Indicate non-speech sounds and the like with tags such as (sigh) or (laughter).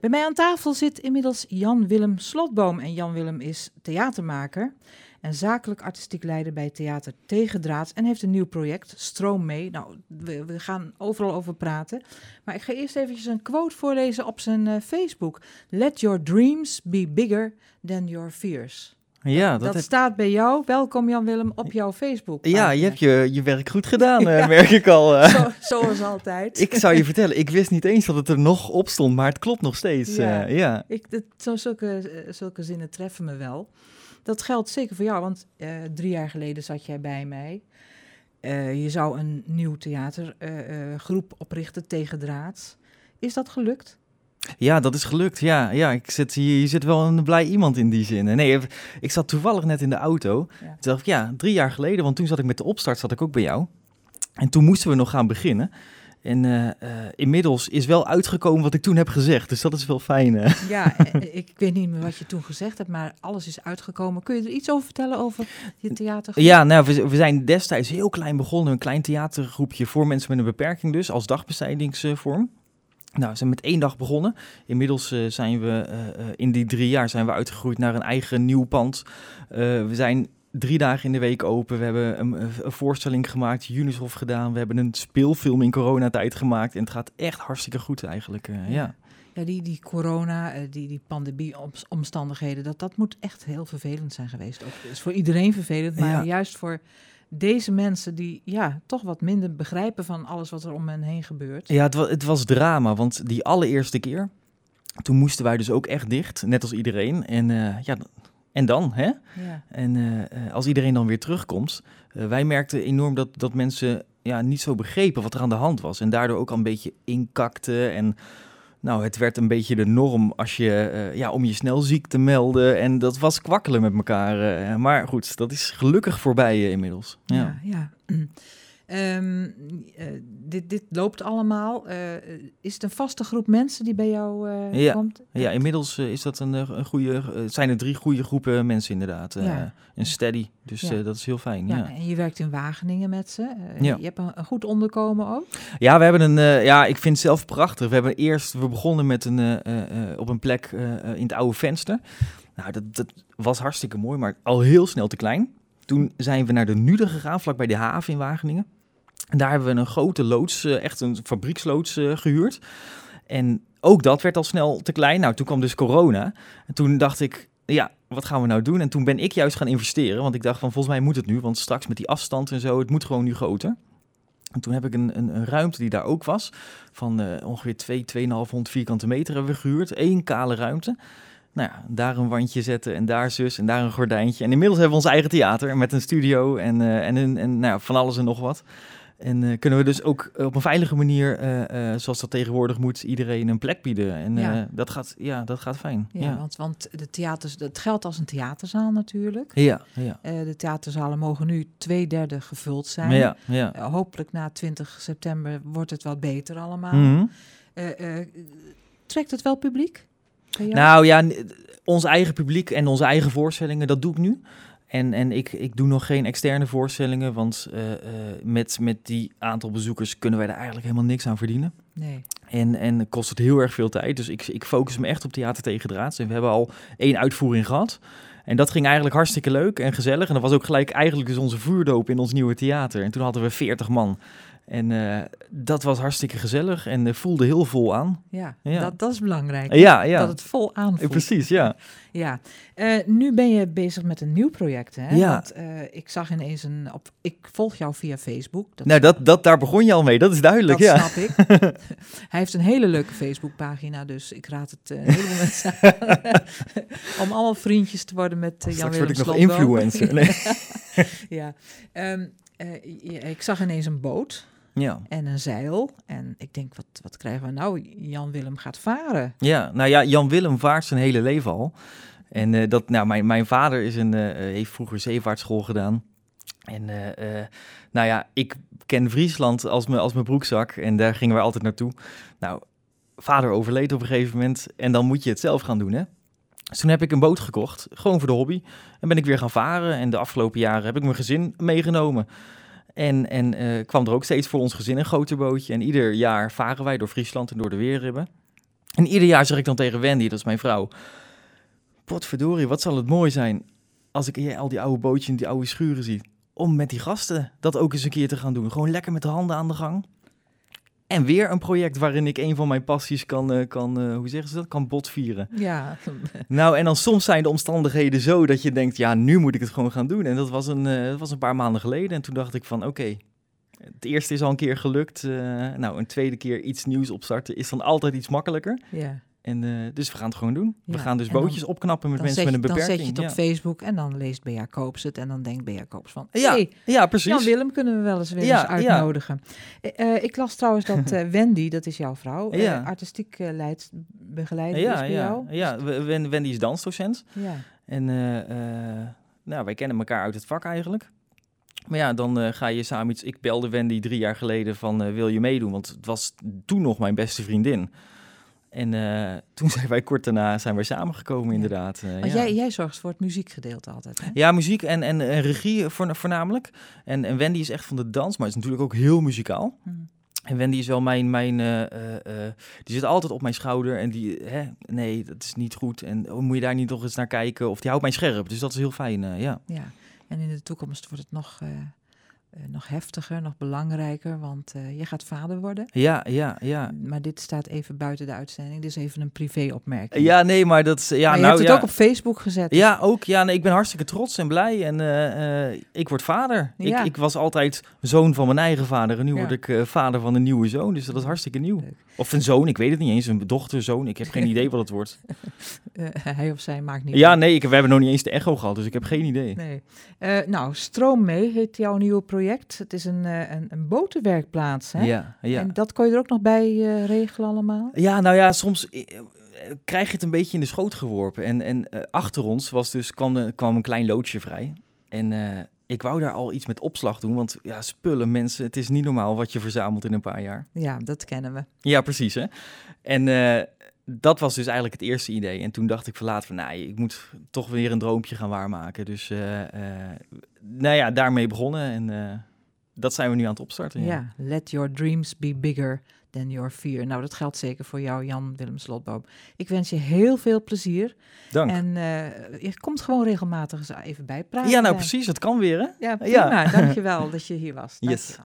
Bij mij aan tafel zit inmiddels Jan-Willem Slotboom. En Jan-Willem is theatermaker en zakelijk artistiek leider bij Theater Tegendraads. En heeft een nieuw project, Stroom mee. Nou, we, gaan overal over praten. Maar ik ga eerst eventjes een quote voorlezen op zijn uh, Facebook. Let your dreams be bigger than your fears. Ja, dat, dat staat bij jou. Welkom Jan-Willem op jouw Facebook. Ja, je hebt je, je werk goed gedaan, (laughs) ja. merk ik al. Zo, zoals altijd. ik zou je (laughs) vertellen, ik wist niet eens dat het er nog op stond, maar het klopt nog steeds. Ja, uh, ja. Ik, dat, zo, zulke, zulke zinnen treffen me wel. Dat geldt zeker voor jou, want uh, drie jaar geleden zat jij bij mij. Uh, je zou een nieuw theatergroep oprichten tegen draads. Is dat gelukt? Ja, dat is gelukt. Ja, ja ik zit, je, je zit wel een blij iemand in die zin. Nee, ik zat toevallig net in de auto. Ja. Toen dacht ik, ja, drie jaar geleden, want toen zat ik met de opstart, zat ik ook bij jou. En toen moesten we nog gaan beginnen. En uh, uh, inmiddels is wel uitgekomen wat ik toen heb gezegd. Dus dat is wel fijn. Uh. Ja, (laughs) ik weet niet meer wat je toen gezegd hebt, maar alles is uitgekomen. Kun je er iets over vertellen over je theater? Ja, nou, we, we, zijn destijds heel klein begonnen. Een klein theatergroepje voor mensen met een beperking dus, als dagbestedingsvorm. Nou, we zijn met één dag begonnen. Inmiddels uh, zijn we uh, in die drie jaar zijn we uitgegroeid naar een eigen nieuw pand. Uh, we zijn drie dagen in de week open. We hebben een, een voorstelling gemaakt, Unishof gedaan. We hebben een speelfilm in coronatijd gemaakt. En het gaat echt hartstikke goed eigenlijk, ja. ja. Die, die corona, die, die pandemie-omstandigheden, dat, dat moet echt heel vervelend zijn geweest. Ook, het is voor iedereen vervelend, maar ja. juist voor deze mensen die ja, toch wat minder begrijpen van alles wat er om hen heen gebeurt. Ja, het was, het was drama, want die allereerste keer, toen moesten wij dus ook echt dicht, net als iedereen. En uh, ja, en dan, hè? Ja. En uh, als iedereen dan weer terugkomt, uh, wij merkten enorm dat, dat mensen ja, niet zo begrepen wat er aan de hand was. En daardoor ook al een beetje inkakten en nou, het werd een beetje de norm als je, uh, ja, om je snel ziek te melden. En dat was kwakkelen met elkaar. Uh, maar goed, dat is gelukkig voorbij inmiddels. Ja. ja. (clears throat) Um, dit, dit loopt allemaal. is het een vaste groep mensen die bij jou ja. komt? Ja, inmiddels is dat een, een goede. zijn er drie goede groepen mensen inderdaad. Ja. Een steady. Dus ja. dat is heel fijn. Ja, ja, En je werkt in Wageningen met ze. Je hebt een, een, goed onderkomen ook. Ja, we hebben een. Uh, ja, ik vind het zelf prachtig. We hebben eerst. We begonnen met een. Uh, uh, op een plek in het oude venster. Nou, dat, dat was hartstikke mooi, maar al heel snel te klein. Toen zijn we naar de Nude gegaan, vlakbij de haven in Wageningen. Daar hebben we een grote loods, echt een fabrieksloods gehuurd. En ook dat werd al snel te klein. Nou, toen kwam dus corona. En toen dacht ik, ja, wat gaan we nou doen? En toen ben ik juist gaan investeren, want ik dacht van volgens mij moet het nu, want straks met die afstand en zo, het moet gewoon nu groter. En toen heb ik een, een, een ruimte die daar ook was, van uh, ongeveer 2, 2,5 vierkante meter hebben we gehuurd. Eén kale ruimte. Nou ja, daar een wandje zetten en daar zus en daar een gordijntje. En inmiddels hebben we ons eigen theater met een studio en, en, en, en nou, van alles en nog wat. En uh, kunnen we dus ook op een veilige manier, uh, uh, zoals dat tegenwoordig moet, iedereen een plek bieden. En ja. dat, gaat, ja, dat gaat fijn. Ja, ja. Want, want de theaters, het geldt als een theaterzaal natuurlijk. Ja, ja. de theaterzalen mogen nu twee derde gevuld zijn. Ja, ja. hopelijk na 20 september wordt het wat beter allemaal. Mm -hmm. trekt het wel publiek? Nou ja, ons eigen publiek en onze eigen voorstellingen, dat doe ik nu. En, en ik, ik doe nog geen externe voorstellingen, want uh, uh, met, met die aantal bezoekers kunnen wij daar eigenlijk helemaal niks aan verdienen. Nee. En, en kost het heel erg veel tijd. Dus ik, ik focus me echt op theater tegen draads. En we hebben al één uitvoering gehad. En dat ging eigenlijk hartstikke leuk en gezellig. En dat was ook gelijk eigenlijk dus onze vuurdoop in ons nieuwe theater. En toen hadden we 40 man. En uh, dat was hartstikke gezellig en uh, voelde heel vol aan. Ja, ja. Dat, dat is belangrijk. Ja, ja. Dat het vol aanvoelt. Precies, ja. Ja. Uh, nu ben je bezig met een nieuw project, hè? Ja. Want, ik zag ineens een... Op, ik volg jou via Facebook. Dat nou, dat, dat, daar begon je al mee, dat is duidelijk, dat ja. snap ik. (laughs) Hij heeft een hele leuke Facebookpagina, dus ik raad het een heleboel (laughs) mensen (laughs) om allemaal vriendjes te worden met uh, Jan word ik nog influencer. Nee. ja. Um, ik zag ineens een boot... Ja. En een zeil. En ik denk, wat, wat krijgen we nou? Jan Willem gaat varen. Ja, nou ja, Jan Willem vaart zijn hele leven al. En uh, dat, nou, mijn, mijn vader is een, uh, heeft vroeger zeevaartschool gedaan. En uh, nou ja, ik ken Friesland als, me, als mijn broekzak. En daar gingen we altijd naartoe. Nou, vader overleed op een gegeven moment. En dan moet je het zelf gaan doen, hè? Dus toen heb ik een boot gekocht, gewoon voor de hobby. En ben ik weer gaan varen. En de afgelopen jaren heb ik mijn gezin meegenomen. En, en uh, kwam er ook steeds voor ons gezin een groter bootje. En ieder jaar varen wij door Friesland en door de Weerribben. En ieder jaar zeg ik dan tegen Wendy, dat is mijn vrouw... Potverdorie, wat zal het mooi zijn als ik hier al die oude bootjes en die oude schuren zie. Om met die gasten dat ook eens een keer te gaan doen. Gewoon lekker met de handen aan de gang. En weer een project waarin ik een van mijn passies kan, eh, kan eh, hoe zeggen ze dat, kan botvieren. Ja, (laughs) Nou, en dan soms zijn de omstandigheden zo dat je denkt, ja, nu moet ik het gewoon gaan doen. En dat was een, eh, dat was een paar maanden geleden. En toen dacht ik van, oké, het eerste is al een keer gelukt. nou, een tweede keer iets nieuws opstarten is dan altijd iets makkelijker. ja. En, eh, dus we gaan het gewoon doen. We gaan dus dan- bootjes opknappen met Dan, mensen met een dan beperking. zet je het op. Facebook en dan leest Bea Koops het. En dan denkt Bea Koops van... Ja, Hey, ja, precies. Jan Willem kunnen we wel eens weer eens uitnodigen. Eh, eh, ik las trouwens dat (laughs) Wendy, dat is jouw vrouw, artistiek leidt, begeleider is bij ja, jou. ja. Wendy is dansdocent. Ja. En nou, wij kennen elkaar uit het vak eigenlijk. Maar ja, dan ga je samen iets... Ik belde Wendy drie jaar geleden van, wil je meedoen? Want het was toen nog mijn beste vriendin. En eh, toen (laughs) zijn wij kort daarna zijn wij samengekomen, inderdaad. eh, ja. jij, jij zorgt voor het muziekgedeelte altijd, hè? Ja, muziek en, en, en regie voor, voornamelijk. En, en Wendy is echt van de dans, maar is natuurlijk ook heel muzikaal. Hm. En Wendy is wel mijn, mijn eh, die zit altijd op mijn schouder en die, hè, nee, dat is niet goed. En oh, moet je daar niet nog eens naar kijken? Of die houdt mij scherp, dus dat is heel fijn, ja. Ja. En in de toekomst wordt het nog, nog heftiger, nog belangrijker, want eh, je gaat vader worden. Ja, ja, ja. Maar dit staat even buiten de uitzending. Is even een privéopmerking. Ja, nee, maar dat is, ja, maar je nou hebt het ja. ook op Facebook gezet. Ja, ook. Ja, nee, ik ben hartstikke trots en blij. En eh, eh, ik word vader. Ja. Ik, ik was altijd zoon van mijn eigen vader. En nu Ja. word ik eh, vader van een nieuwe zoon. Dus dat is hartstikke nieuw. Leuk. Of een zoon, ik weet het niet eens. Een dochter, zoon. Ik heb geen (laughs) idee wat het wordt. Eh, hij of zij maakt niet Ja, uit. nee, ik, we hebben nog niet eens de echo gehad. Dus ik heb geen idee. Nee. Eh, nou, Stroom mee heet jouw nieuwe project. Het is een, eh, een, een botenwerkplaats, hè? Ja, ja. En dat kon je er ook nog bij eh, regelen allemaal? Ja, nou ja, soms eh, krijg je het een beetje in de schoot geworpen. En, en achter ons was dus, kwam, de- kwam een klein loodje vrij. En ik wou daar al iets met opslag doen. Want ja, spullen, mensen, het is niet normaal wat je verzamelt in een paar jaar. Ja, dat kennen we. Ja, precies hè. En eh, dat was dus eigenlijk het eerste idee. En toen dacht ik van later van, nou, ik moet toch weer een droompje gaan waarmaken. Dus eh, eh, nou ja, daarmee begonnen. En dat zijn we nu aan het opstarten. Ja. let your dreams be bigger than your fear. Nou, dat geldt zeker voor jou, Jan Willem Slotboom. Ik wens je heel veel plezier. Dank. En eh, je komt gewoon regelmatig eens even bijpraten. ja, nou precies, het kan weer hè. Ja, Ja. prima. Dankjewel (laughs) dat je hier was. Yes.